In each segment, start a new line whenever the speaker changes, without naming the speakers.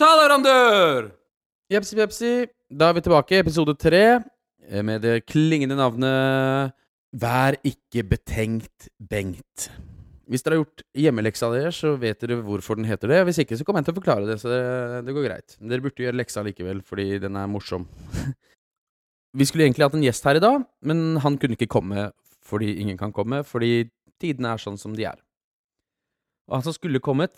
Totalleverandør!
Jepsi jepsi. da er vi tilbake, i episode tre, eh, med det klingende navnet Vær ikke betenkt Bengt. Hvis dere har gjort hjemmeleksa deres, så vet dere hvorfor den heter det. Hvis ikke, så kommer jeg til å forklare det, så det, det går greit. Dere burde gjøre leksa likevel, fordi den er morsom. vi skulle egentlig hatt en gjest her i dag, men han kunne ikke komme fordi ingen kan komme, fordi tidene er sånn som de er. Og han som skulle kommet,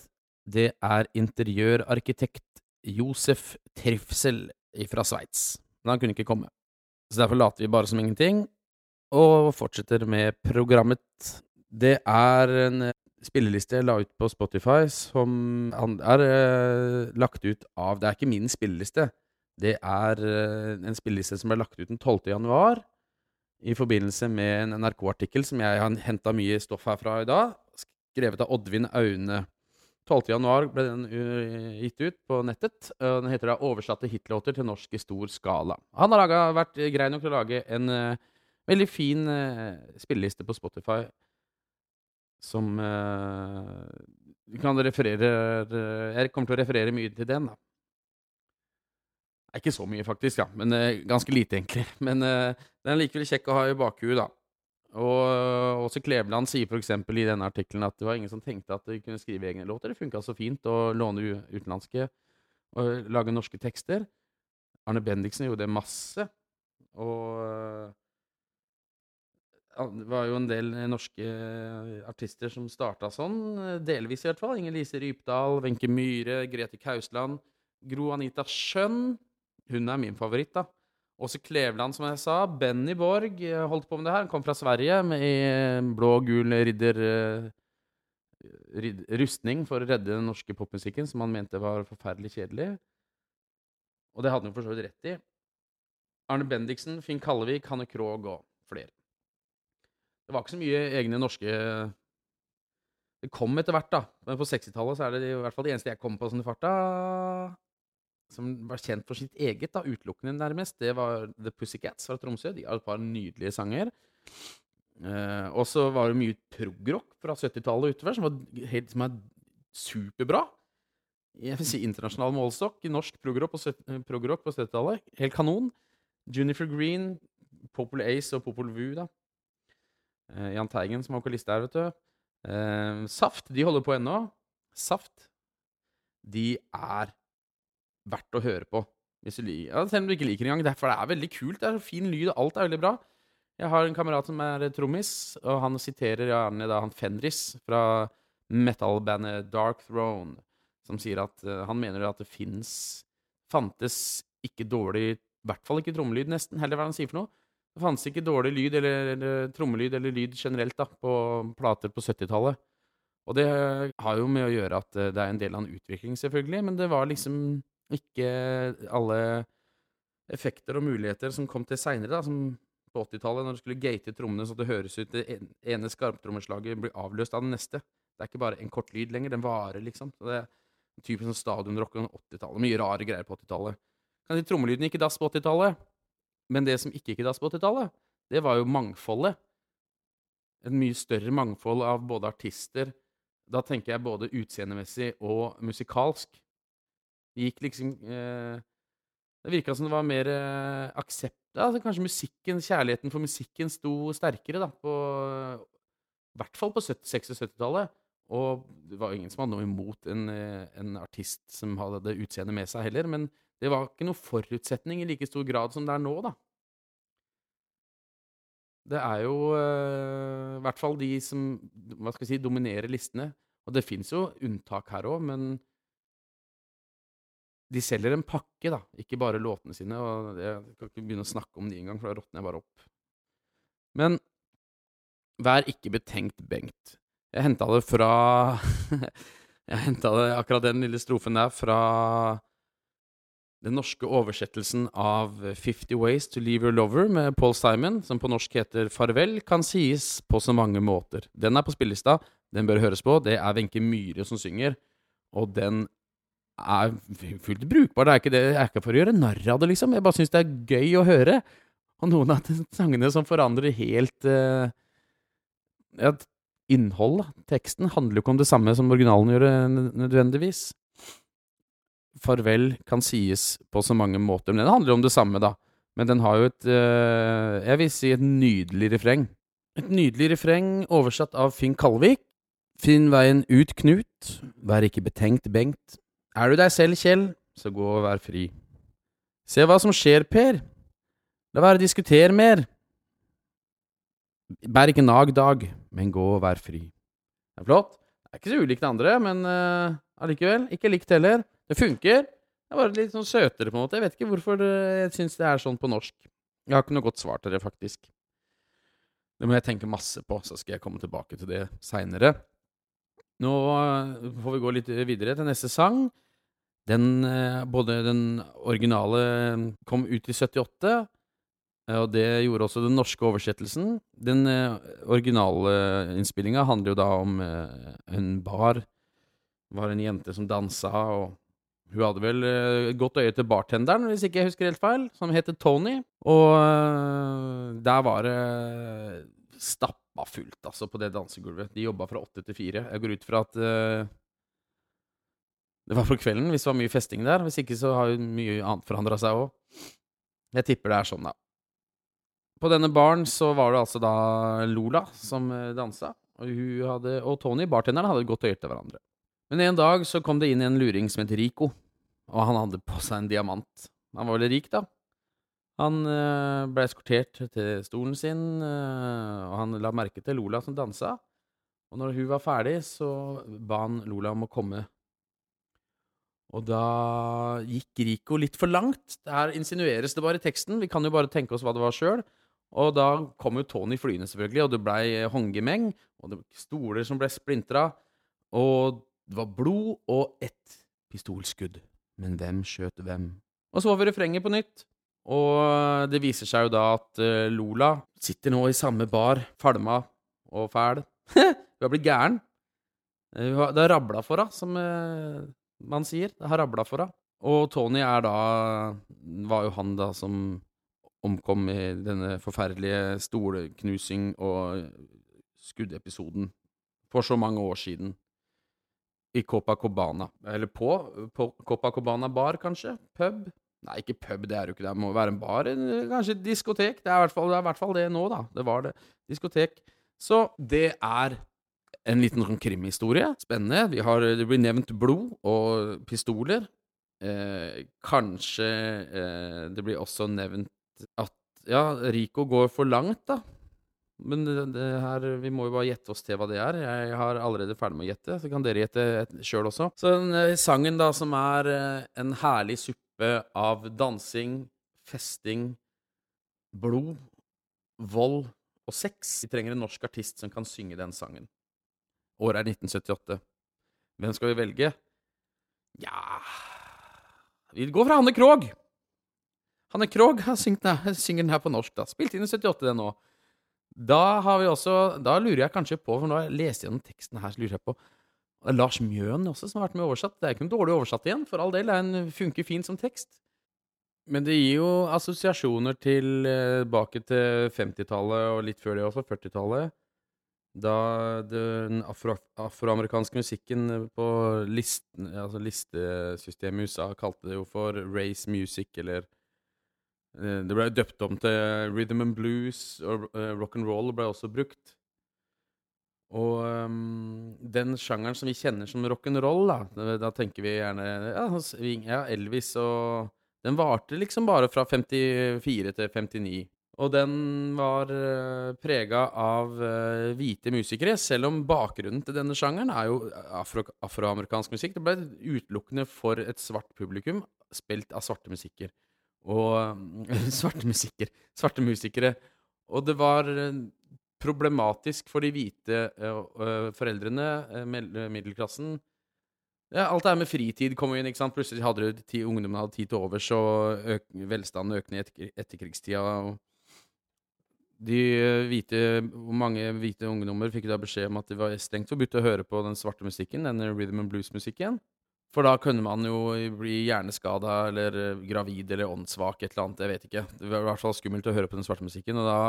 det er interiørarkitekt Josef Trivsel fra Sveits. Men han kunne ikke komme. Så derfor later vi bare som ingenting, og fortsetter med programmet. Det er en spilleliste jeg la ut på Spotify, som er uh, lagt ut av Det er ikke min spilleliste. Det er uh, en spilleliste som ble lagt ut den 12. januar i forbindelse med en NRK-artikkel som jeg har henta mye stoff herfra i dag, skrevet av Oddvin Aune. 12. januar ble den uh, gitt ut på nettet. Uh, den heter da 'Oversatte hitlåter til norsk i stor skala'. Han har laget, vært grei nok til å lage en uh, veldig fin spilleliste på Spotify som kan referere Jeg kommer til å referere mye til den, da. Ikke så mye, faktisk, ja. Men ganske lite, egentlig. Men den er likevel kjekk å ha i bakhuet, da. Og også Kleveland sier f.eks. i denne artikkelen at det var ingen som tenkte at de kunne skrive egne låter. Det funka så fint å låne utenlandske og lage norske tekster. Arne Bendiksen gjorde det masse. Og det var jo en del norske artister som starta sånn, delvis i hvert fall. Inger Lise Rypdal, Wenche Myhre, Grete Kausland. Gro Anita Schjønn. Hun er min favoritt, da. Åse Kleveland, som jeg sa. Benny Borg eh, holdt på med det her. Han kom fra Sverige med i eh, blå og gul ridder, rid, rustning for å redde den norske popmusikken, som han mente var forferdelig kjedelig. Og det hadde han jo for så vidt rett i. Arne Bendiksen, Finn Kallevik, Hanne Krogh og flere. Det var ikke så mye egne norske Det kom etter hvert, da. Men på 60-tallet er det i hvert fall det eneste jeg kom på sånn i farta som var kjent for sitt eget, da, utelukkende nærmest, det var The Pussycats fra Tromsø. De har et par nydelige sanger. Uh, og så var det mye progrock fra 70-tallet utover, som, var helt, som er superbra. Jeg vil si internasjonal målestokk. Norsk progrock prog på 70-tallet. Helt kanon. Junifer Green, Popul Ace og Popul Vu, da. Uh, Jahn Teigen som er vokalist der, vet du. Uh, Saft, de holder på ennå. Saft, de er verdt å høre på. Hvis du ja, selv om du ikke liker det engang. For det er veldig kult. Det er så fin lyd, og alt er veldig bra. Jeg har en kamerat som er trommis, og han siterer gjerne da han Fenris fra metal-bandet Dark Throne, som sier at uh, han mener at det fins Fantes ikke dårlig I hvert fall ikke trommelyd, nesten. Heller hva han sier for noe. Det fantes ikke dårlig lyd eller, eller trommelyd eller lyd generelt da, på plater på 70-tallet. Og det har jo med å gjøre at eh, det er en del av en utvikling, selvfølgelig, men det var liksom ikke alle effekter og muligheter som kom til seinere, som på 80-tallet, når du skulle gate trommene så det høres ut Det ene skarptrommeslaget blir avløst av det neste. Det er ikke bare en kort lyd lenger, den varer, liksom. Så det er typisk sånn stadionrock på 80-tallet. Mye rare greier på 80-tallet. Kanskje Trommelyden gikk i dass på 80-tallet, men det som ikke gikk i dass på 80-tallet, det var jo mangfoldet. Et mye større mangfold av både artister Da tenker jeg både utseendemessig og musikalsk. Det gikk liksom eh, Det virka som det var mer eh, aksept altså Kanskje musikken, kjærligheten for musikken sto sterkere, da, på I hvert fall på 76- og 70-tallet. Og det var ingen som hadde noe imot en, eh, en artist som hadde det utseendet med seg heller, men det var ikke noe forutsetning i like stor grad som det er nå, da. Det er jo uh, i hvert fall de som hva skal jeg si, dominerer listene. Og det fins jo unntak her òg, men de selger en pakke, da, ikke bare låtene sine. og Jeg kan ikke begynne å snakke om de engang, for da råtner jeg bare opp. Men vær ikke betenkt, Bengt. Jeg henta det fra Jeg henta akkurat den lille strofen der fra den norske oversettelsen av Fifty Ways to Leave Your Lover med Paul Simon, som på norsk heter Farvel, kan sies på så mange måter. Den er på spillelista, den bør høres på. Det er Wenche Myhre som synger, og den er fullt brukbar. Det er ikke, det, er ikke for å gjøre narr av det, liksom. Jeg bare syns det er gøy å høre. Og noen av sangene som forandrer helt uh, ja, Innholdet, teksten, handler jo ikke om det samme som originalen gjør, nødvendigvis. farvel kan sies på så mange måter. Men den handler om det samme, da. Men den har jo et uh, Jeg vil si et nydelig refreng. Et nydelig refreng oversatt av Finn Kalvik. Finn veien ut, Knut. Vær ikke betenkt, Bengt. Er du deg selv, Kjell, så gå og vær fri. Se hva som skjer, Per. La være diskutere mer. Bær ikke nag, Dag, men gå og vær fri. Det er flott. Det er ikke så ulikt det andre, men uh, allikevel. Ikke likt heller. Det funker. Det er bare litt sånn søtere, på en måte. Jeg vet ikke hvorfor det, jeg syns det er sånn på norsk. Jeg har ikke noe godt svar til det, faktisk. Det må jeg tenke masse på, så skal jeg komme tilbake til det seinere. Nå uh, får vi gå litt videre til neste sang. Den, uh, både den originale kom ut i 78, og det gjorde også den norske oversettelsen. Den originale innspillinga handler jo da om en bar. Det var en jente som dansa, og hun hadde vel godt øye til bartenderen, hvis ikke jeg husker helt feil, som heter Tony. Og der var det stappa fullt, altså, på det dansegulvet. De jobba fra åtte til fire. Jeg går ut fra at det var for kvelden, hvis det var mye festing der. Hvis ikke så har jo mye annet forandra seg òg. Jeg tipper det er sånn, da. På denne baren så var det altså da Lola som dansa, og, hadde, og Tony, bartenderen, hadde godt øye til hverandre. Men en dag så kom det inn en luring som het Rico, og han hadde på seg en diamant. Han var veldig rik, da. Han øh, ble eskortert til stolen sin, øh, og han la merke til Lola som dansa. Og når hun var ferdig, så ba han Lola om å komme. Og da gikk Rico litt for langt. Her insinueres det bare i teksten. Vi kan jo bare tenke oss hva det var sjøl. Og da kom jo Tony flyende, selvfølgelig, og det blei håndgemeng. Og det var stoler som ble splintra. Og det var blod og ett pistolskudd. Men hvem skjøt hvem? Og så var vi refrenget på nytt. Og det viser seg jo da at uh, Lola sitter nå i samme bar, falma og fæl. hun har blitt gæren. Uh, det har rabla for henne, som uh, man sier. Det har rabla for henne. Og Tony er da Var jo han da som omkom i denne forferdelige stolknusing- og skuddepisoden for så mange år siden i Copacabana. Eller på, på Copacabana bar, kanskje? Pub? Nei, ikke pub, det er jo ikke det. Det må være en bar. Kanskje diskotek. Det er i hvert fall det nå, da. Det var det. Diskotek. Så det er en liten sånn krimhistorie. Spennende. Vi har, det blir nevnt blod og pistoler. Eh, kanskje eh, det blir også nevnt at ja, Rico går for langt, da. Men det, det her, vi må jo bare gjette oss til hva det er. Jeg har allerede ferdig med å gjette, så kan dere gjette sjøl også. Så den eh, sangen, da, som er eh, en herlig suppe av dansing, festing, blod, vold og sex. Vi trenger en norsk artist som kan synge den sangen. Året er 1978. Hvem skal vi velge? Ja Vi går for Hanne Krogh. Hanne Krogh synger den her på norsk, da. Spilte inn i 78, det nå. Da har vi også Da lurer jeg kanskje på, for nå har jeg lest gjennom teksten her, så lurer jeg på Lars Mjøen også, som har vært med oversatt. Det er ikke noe dårlig oversatt igjen, for all del. Den funker fint som tekst. Men det gir jo assosiasjoner tilbake til 50-tallet og litt før det også, 40-tallet. Da den afro, afroamerikanske musikken på list, altså listesystemet i USA kalte det jo for race music, eller Eh, det ble døpt om til rhythm and blues, og uh, rock and roll ble også brukt. Og um, den sjangeren som vi kjenner som rock and roll, da, da tenker vi gjerne ja, ja, Elvis og Den varte liksom bare fra 54 til 59. Og den var uh, prega av uh, hvite musikere, selv om bakgrunnen til denne sjangeren er jo afro afroamerikansk musikk. Det ble utelukkende for et svart publikum, spilt av svarte musikker og svarte musikker, svarte musikere. Og det var eh, problematisk for de hvite foreldrene, middelklassen. Ja, alt det her med fritid kom inn. ikke sant? Plutselig hadde ti, ungdommen hadde tid til overs, og øk, velstanden økte i etter, etterkrigstida. og de hvite, Mange hvite ungdommer fikk da beskjed om at det var strengt forbudt å høre på den svarte musikken, denne rhythm and blues-musikken. For da kunne man jo bli hjerneskada eller eh, gravid eller åndssvak, et eller annet. Jeg vet ikke. Det var i hvert fall skummelt å høre på den svarte musikken, og da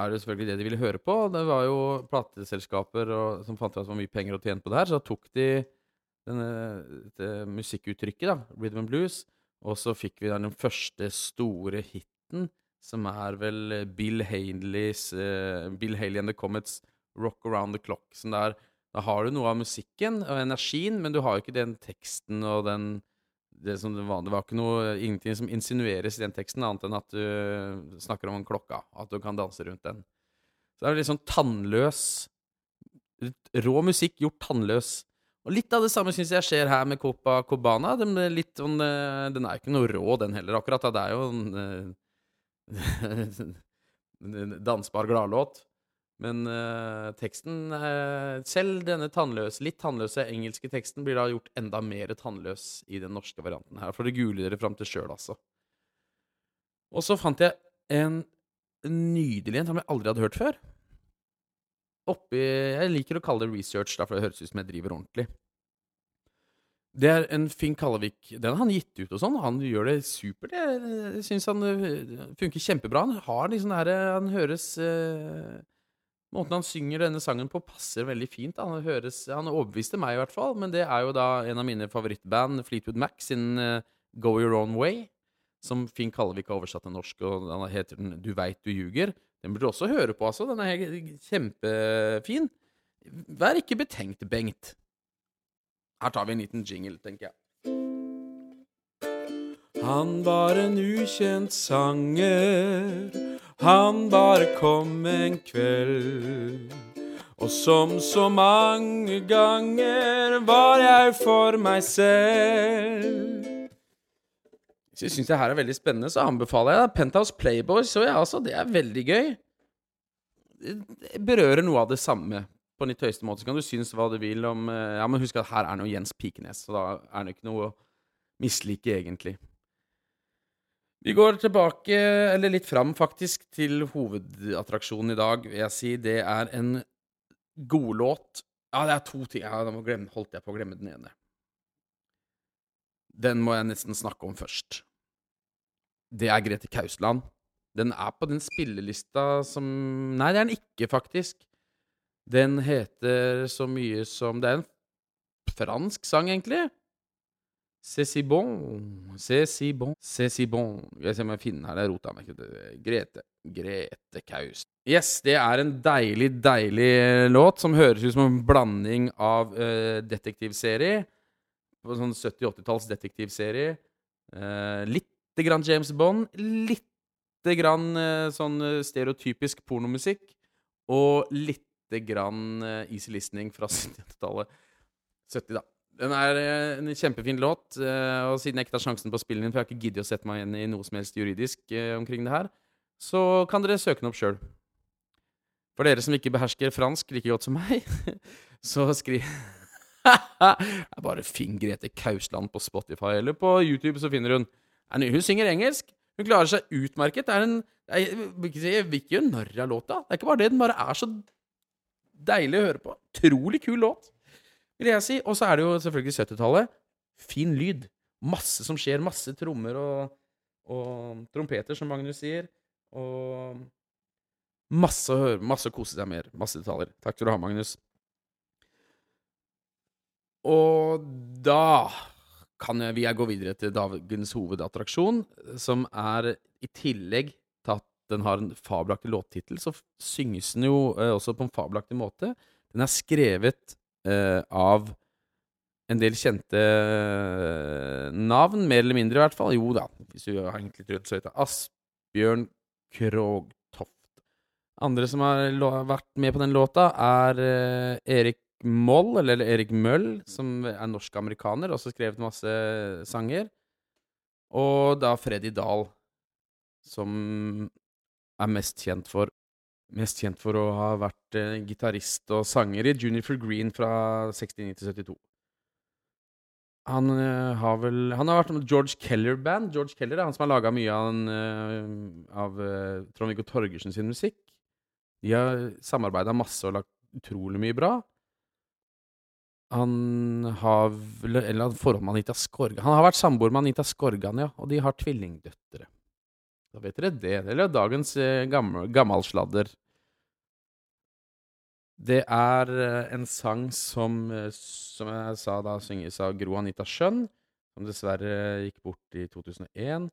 er det selvfølgelig det de ville høre på. Det var jo plateselskaper og, som fant ut at det var mye penger å tjene på det her, så da tok de denne, dette musikkuttrykket, da, rhythm and blues. Og så fikk vi da den første store hiten, som er vel Bill Haleys uh, Bill Haley and the Comets' 'Rock Around the Clock'. Som der, da har du noe av musikken og energien, men du har jo ikke den teksten og den det, som det, var, det var ikke noe, ingenting som insinueres i den teksten, annet enn at du snakker om klokka. At du kan danse rundt den. Så det er litt sånn tannløs Rå musikk gjort tannløs. Og litt av det samme syns jeg skjer her med Copa Cobana. Den, litt, sånn, den er ikke noe rå, den heller, akkurat. Det er jo en, en dansbar gladlåt. Men uh, teksten uh, Selv denne tannløse, litt tannløse engelske teksten blir da gjort enda mer tannløs i den norske varianten her. For det google dere fram til sjøl, altså. Og så fant jeg en nydelig en som jeg aldri hadde hørt før oppi Jeg liker å kalle det research, da, for det høres ut som jeg driver ordentlig. Det er en Finn Kallevik Den har han gitt ut og sånn. Han gjør det supert. Jeg, syns han uh, funker kjempebra. Han har liksom det herre Han høres eh, Måten han synger denne sangen på, passer veldig fint. Han, høres, han overbeviste meg, i hvert fall. Men det er jo da en av mine favorittband, Fleetwood Mac, sin eh, Go Your Own Way. Som Finn Kallevik har oversatt til norsk, og den heter den Du veit du ljuger. Den burde du også høre på, altså. Den er kjempefin. Vær ikke betenkt, Bengt. Her tar vi en liten jingle, tenker jeg. Han var en ukjent sanger, han bare kom en kveld. Og som så mange ganger var jeg for meg selv. Hvis du syns det her er veldig spennende, så anbefaler jeg Penthouse Playboys. Så ja, altså, det er veldig gøy. Det berører noe av det samme på litt høyeste måte. Så kan du synes hva du vil om eh, Ja, men husk at her er nå Jens Pikenes, så da er det ikke noe å mislike, egentlig. Vi går tilbake, eller litt fram, faktisk, til hovedattraksjonen i dag, vil jeg si. Det er en godlåt. Ja, det er to ting. Ja, da holdt jeg på å glemme den ene. Den må jeg nesten snakke om først det er Grete Kausland. Den er på den spillelista som Nei, det er den ikke, faktisk. Den heter så mye som Det er en fransk sang, egentlig. C'est si bon, c'est si bon, c'est si bon Jeg ser om jeg finner her, jeg rota meg Grete. Grete Kaus. Yes, det er en deilig, deilig låt som høres ut som en blanding av uh, detektivserie. Sånn 70-80-talls detektivserie. Uh, lite grann James Bond, lite grann uh, sånn stereotypisk pornomusikk, og lite grann eh, easy listening fra 70-tallet. 70, da. Den er en kjempefin låt, og siden jeg ikke tar sjansen på å spille den, for jeg har ikke giddet å sette meg igjen i noe som helst juridisk omkring det her, så kan dere søke den opp sjøl. For dere som ikke behersker fransk like godt som meg, så skriv Bare finn Grete Kausland på Spotify, eller på YouTube, så finner hun hun synger engelsk. Hun klarer seg utmerket. Det er en jeg vil ikke gjøre narr av låta. Det er ikke bare det. Den bare er så deilig å høre på. Utrolig kul låt, vil jeg si. Og så er det jo selvfølgelig 70-tallet. Fin lyd. Masse som skjer. Masse trommer og, og trompeter, som Magnus sier. Og masse å høre, masse å kose seg med. Masse detaljer. Takk skal du ha, Magnus. Og da kan vi gå videre til dagens hovedattraksjon, som er i tillegg til at den har en fabelaktig låttittel, så synges den jo eh, også på en fabelaktig måte. Den er skrevet eh, av en del kjente eh, navn, mer eller mindre i hvert fall. Jo da, hvis du har egentlig trodd så heter Asbjørn Krogtoft. Andre som har vært med på den låta, er eh, Erik Moll, eller Erik Møll, som er norsk-amerikaner, også skrevet masse sanger. Og da Freddy Dahl, som er mest kjent for Mest kjent for å ha vært eh, gitarist og sanger i Junifer Green fra 69 til 72. Han eh, har vel Han har vært med George Keller Band. George Keller er han som har laga mye av, den, uh, av uh, Trond-Viggo Torgersen sin musikk. De har samarbeida masse og lagt utrolig mye bra. Han har Eller forhold med Anita Skorgan Han har vært samboer med Anita Skorgan, ja, og de har tvillingdøtre. Da vet dere det. Eller dagens eh, gammel, gammelsladder. Det er eh, en sang som, eh, som jeg sa da, synges av Gro Anita Schjønn, som dessverre gikk bort i 2001.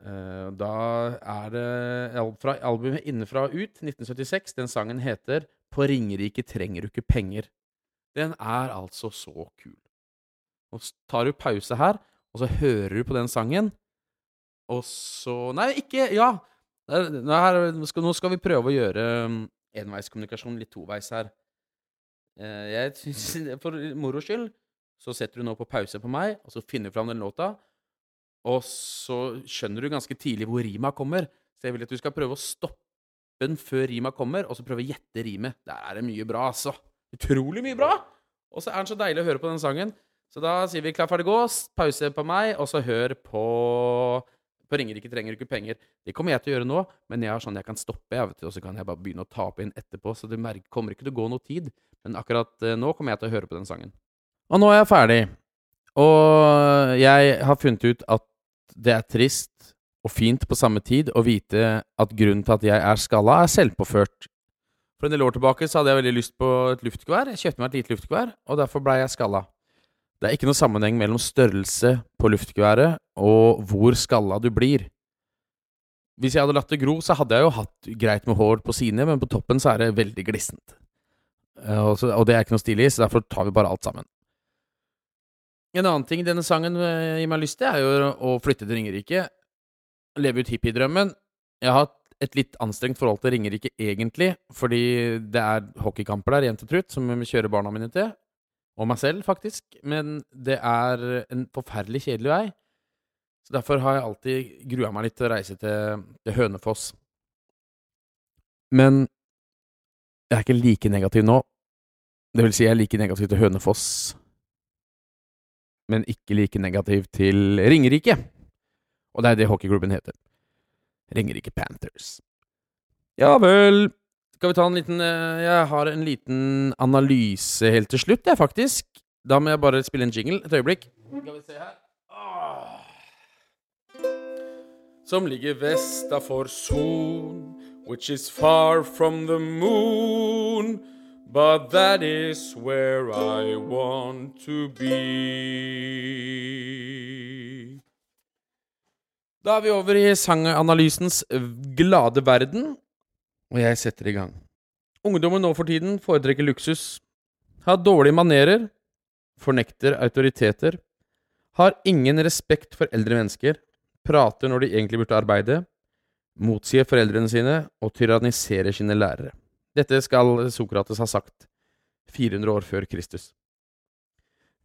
Eh, da er det fra albumet Innenfra og ut, 1976. Den sangen heter På Ringerike trenger du ikke penger. Den er altså så kul. Nå tar du pause her, og så hører du på den sangen, og så Nei, ikke Ja! Er- her, skal, nå skal vi prøve å gjøre um, enveiskommunikasjon litt toveis her. Eh, jeg synes, For moro skyld så setter du nå på pause på meg, og så finner du fram den låta. Og så skjønner du ganske tidlig hvor rima kommer. Så jeg vil at du skal prøve å stoppe den før rima kommer, og så prøve å gjette rimet. Der er det mye bra, altså. Utrolig mye bra! Og så er den så deilig å høre på den sangen. Så da sier vi klar, ferdig, gå. Pause på meg, og så hør på På Ringerike trenger du ikke penger. Det kommer jeg til å gjøre nå, men jeg har sånn jeg kan stoppe, jeg, vet du, og så kan jeg bare begynne å tape inn etterpå. Så det kommer ikke til å gå noe tid. Men akkurat eh, nå kommer jeg til å høre på den sangen. Og nå er jeg ferdig. Og jeg har funnet ut at det er trist og fint på samme tid å vite at grunnen til at jeg er skalla, er selvpåført. For en del år tilbake så hadde jeg veldig lyst på et luftgevær. Jeg kjøpte meg et lite luftgevær, og derfor blei jeg skalla. Det er ikke noe sammenheng mellom størrelse på luftgeværet og hvor skalla du blir. Hvis jeg hadde latt det gro, så hadde jeg jo hatt greit med hår på sidene, men på toppen så er det veldig glissent. Eh, Og, det er ikke noe stilig, så derfor tar vi bare alt sammen. En annen ting denne sangen eh, gir meg lyst til, er jo å flytte til Ringerike. Leve ut hippiedrømmen. Jeg har hatt et litt anstrengt forhold til Ringerike egentlig, fordi det er hockeykamper der, jevnt og som vi kjører barna mine til. Og meg selv, faktisk. Men det er en forferdelig kjedelig vei. Så derfor har jeg alltid grua meg litt til å reise til, til Hønefoss. Men jeg er ikke like negativ nå. Det vil si, jeg er like negativ til Hønefoss, men ikke like negativ til Ringerike. Og det er det hockeyklubben heter. Ringerike Panthers. Ja vel. Skal vi ta en liten eh, Jeg har en liten analyse helt til slutt, jeg, faktisk. Da må jeg bare spille en jingle. Et øyeblikk. Skal vi se her. Som ligger vestafor Son, which is far from the moon. But that is where I want to be. Da er vi over i sanganalysens glade verden, og jeg setter i gang. Ungdommen nå for tiden foretrekker luksus, har dårlige manerer, fornekter autoriteter, har ingen respekt for eldre mennesker, prater når de egentlig burde arbeide, motsier foreldrene sine og tyranniserer sine lærere. Dette skal Sokrates ha sagt 400 år før Kristus.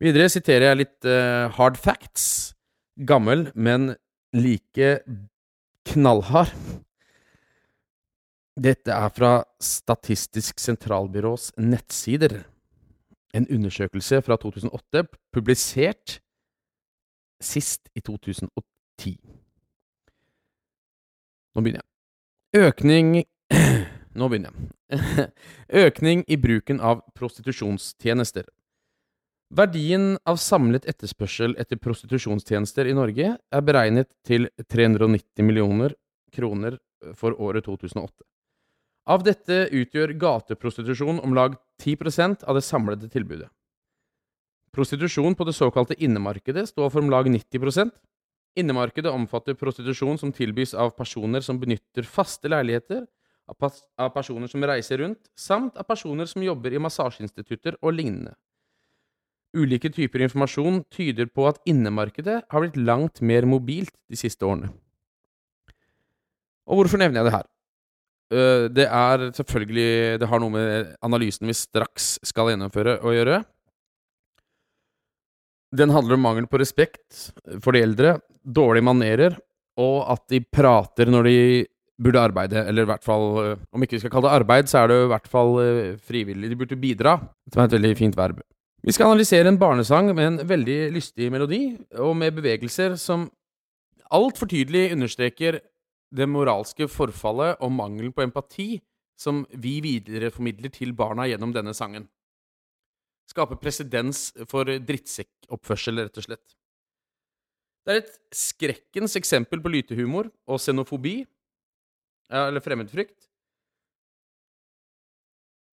Videre siterer jeg litt uh, hard facts. Gammel, men like knallhard. Dette er fra Statistisk sentralbyrås nettsider. En undersøkelse fra 2008, publisert sist i 2010. Nå begynner jeg. Økning Nå begynner jeg. Økning i bruken av prostitusjonstjenester. Verdien av samlet etterspørsel etter prostitusjonstjenester i Norge er beregnet til 390 millioner kroner for året 2008. Av dette utgjør gateprostitusjon om lag 10% av det samlede tilbudet. Prostitusjon på det såkalte innemarkedet står for om lag 90% Innemarkedet omfatter prostitusjon som tilbys av personer som benytter faste leiligheter, av, personer som reiser rundt, samt av personer som jobber i massasjeinstitutter og lignende. Ulike typer informasjon tyder på at innemarkedet har blitt langt mer mobilt de siste årene. Og hvorfor nevner jeg det her? Øh, Det er selvfølgelig Det har noe med analysen vi straks skal gjennomføre å gjøre. Den handler om mangel på respekt for de eldre, dårlige manerer, og at de prater når de burde arbeide, eller i hvert fall øh, Om ikke vi skal kalle det arbeid, så er det i hvert fall øh, frivillig. De burde bidra, som er et veldig fint verb. Vi skal analysere en barnesang med en veldig lystig melodi, og med bevegelser som altfor tydelig understreker det moralske forfallet og mangelen på empati som vi videreformidler til barna gjennom denne sangen. Skape presedens for drittsekkoppførsel, rett og slett. Det er et skrekkens eksempel på lytehumor og xenofobi, eller fremmedfrykt.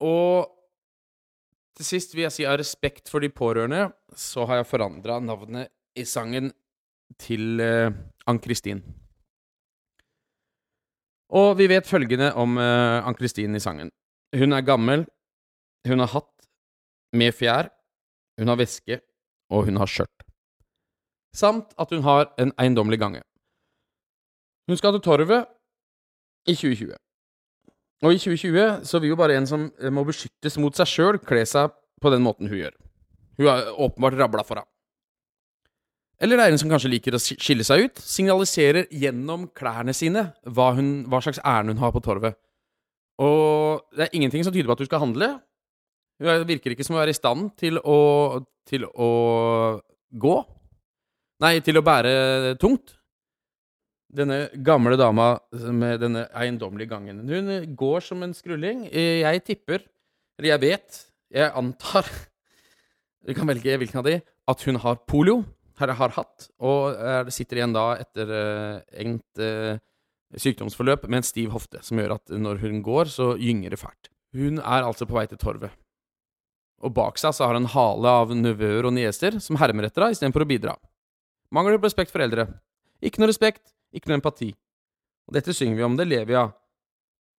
Og til sist vil jeg si av respekt for de pårørende, så har jeg forandra navnet i sangen til uh, Ann-Kristin. Og vi vet følgende om uh, Ann-Kristin i sangen. Hun er gammel, hun har hatt med fjær, hun har væske, og hun har skjørt. Samt at hun har en eiendommelig gange. Hun skal til Torvet i 2020. Og i 2020 så vil jo bare en som eh, må beskyttes mot seg sjøl, kle seg på den måten hun gjør. Hun har åpenbart rabla for henne. Eller det er en som kanskje liker å skille seg ut, signaliserer gjennom klærne sine hva, hun, hva slags ærend hun har på torvet. Og det er ingenting som tyder på at hun skal handle. Hun virker ikke som å være i stand til å, til å gå. Nei, til å bære tungt. Denne gamle dama med denne eiendommelige gangen. Hun går som en skrulling. Jeg tipper, eller jeg vet, jeg antar Du kan velge hvilken av de. At hun har polio. Her har hatt. Og er, sitter igjen da etter uh, engt uh, sykdomsforløp med en stiv hofte, som gjør at når hun går, så gynger det fælt. Hun er altså på vei til torvet. Og bak seg så har hun en hale av nevøer og niester som hermer etter henne istedenfor å bidra. Mangler på respekt for eldre. Ikke noe respekt, ikke noe empati. Og dette synger vi om, det lever vi av.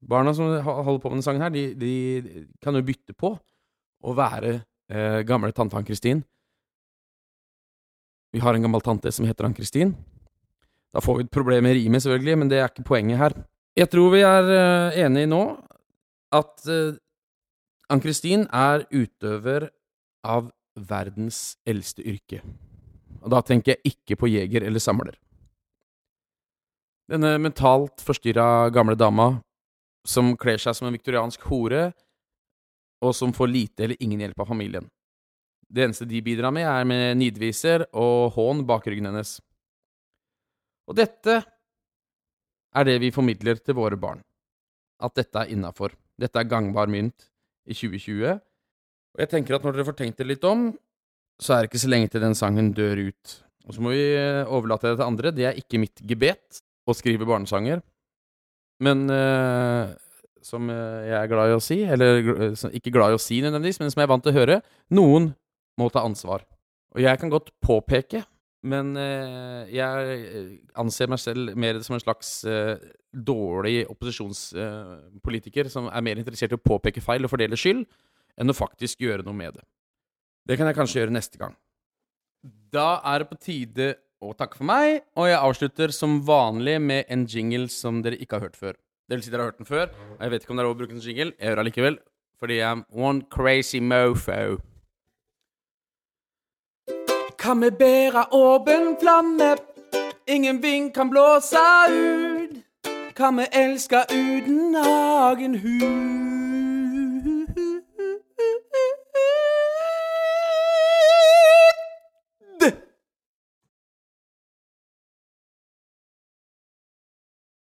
Barna som holder på med denne sangen her, de, de kan jo bytte på å være eh, gamle tante Ann-Kristin. Vi har en gammel tante som heter Ann-Kristin. Da får vi et problem med rimet, selvfølgelig, men det er ikke poenget her. Jeg tror vi er uh, enige nå at uh, Ann-Kristin er utøver av verdens eldste yrke. Og da tenker jeg ikke på jeger eller samler. Denne mentalt forstyrra gamle dama som kler seg som en viktoriansk hore, og som får lite eller ingen hjelp av familien. Det eneste de bidrar med, er med nidviser og hån bak ryggen hennes. Og dette er det vi formidler til våre barn. At dette er innafor. Dette er gangbar mynt i 2020. Og jeg tenker at når dere får tenkt det litt om, så er det ikke så lenge til den sangen dør ut. Og så må vi eh, overlate det til andre. Det er ikke mitt gebet å skrive barnesanger. Men eh, som jeg er glad i å si, eller ikke glad i å si nødvendigvis, men som jeg er vant til å høre, noen må ta ansvar. Og jeg kan godt påpeke men eh, jeg anser meg selv mer som en slags eh, dårlig opposisjonspolitiker som er mer interessert i å påpeke feil og fordele skyld, enn å faktisk gjøre noe med det. Det kan jeg kanskje gjøre neste gang. Da er det på tide å takke for meg, og jeg avslutter som vanlig med en jingle som dere ikke har hørt før. Det vil si dere har hørt den før, og jeg vet ikke om det er lov å bruke en jingle. Jeg gjør det likevel, fordi jeg er one crazy mofo. Kan vi bære åpen flamme? Ingen vind kan blåse ut. Kan vi elske uten nagen hud?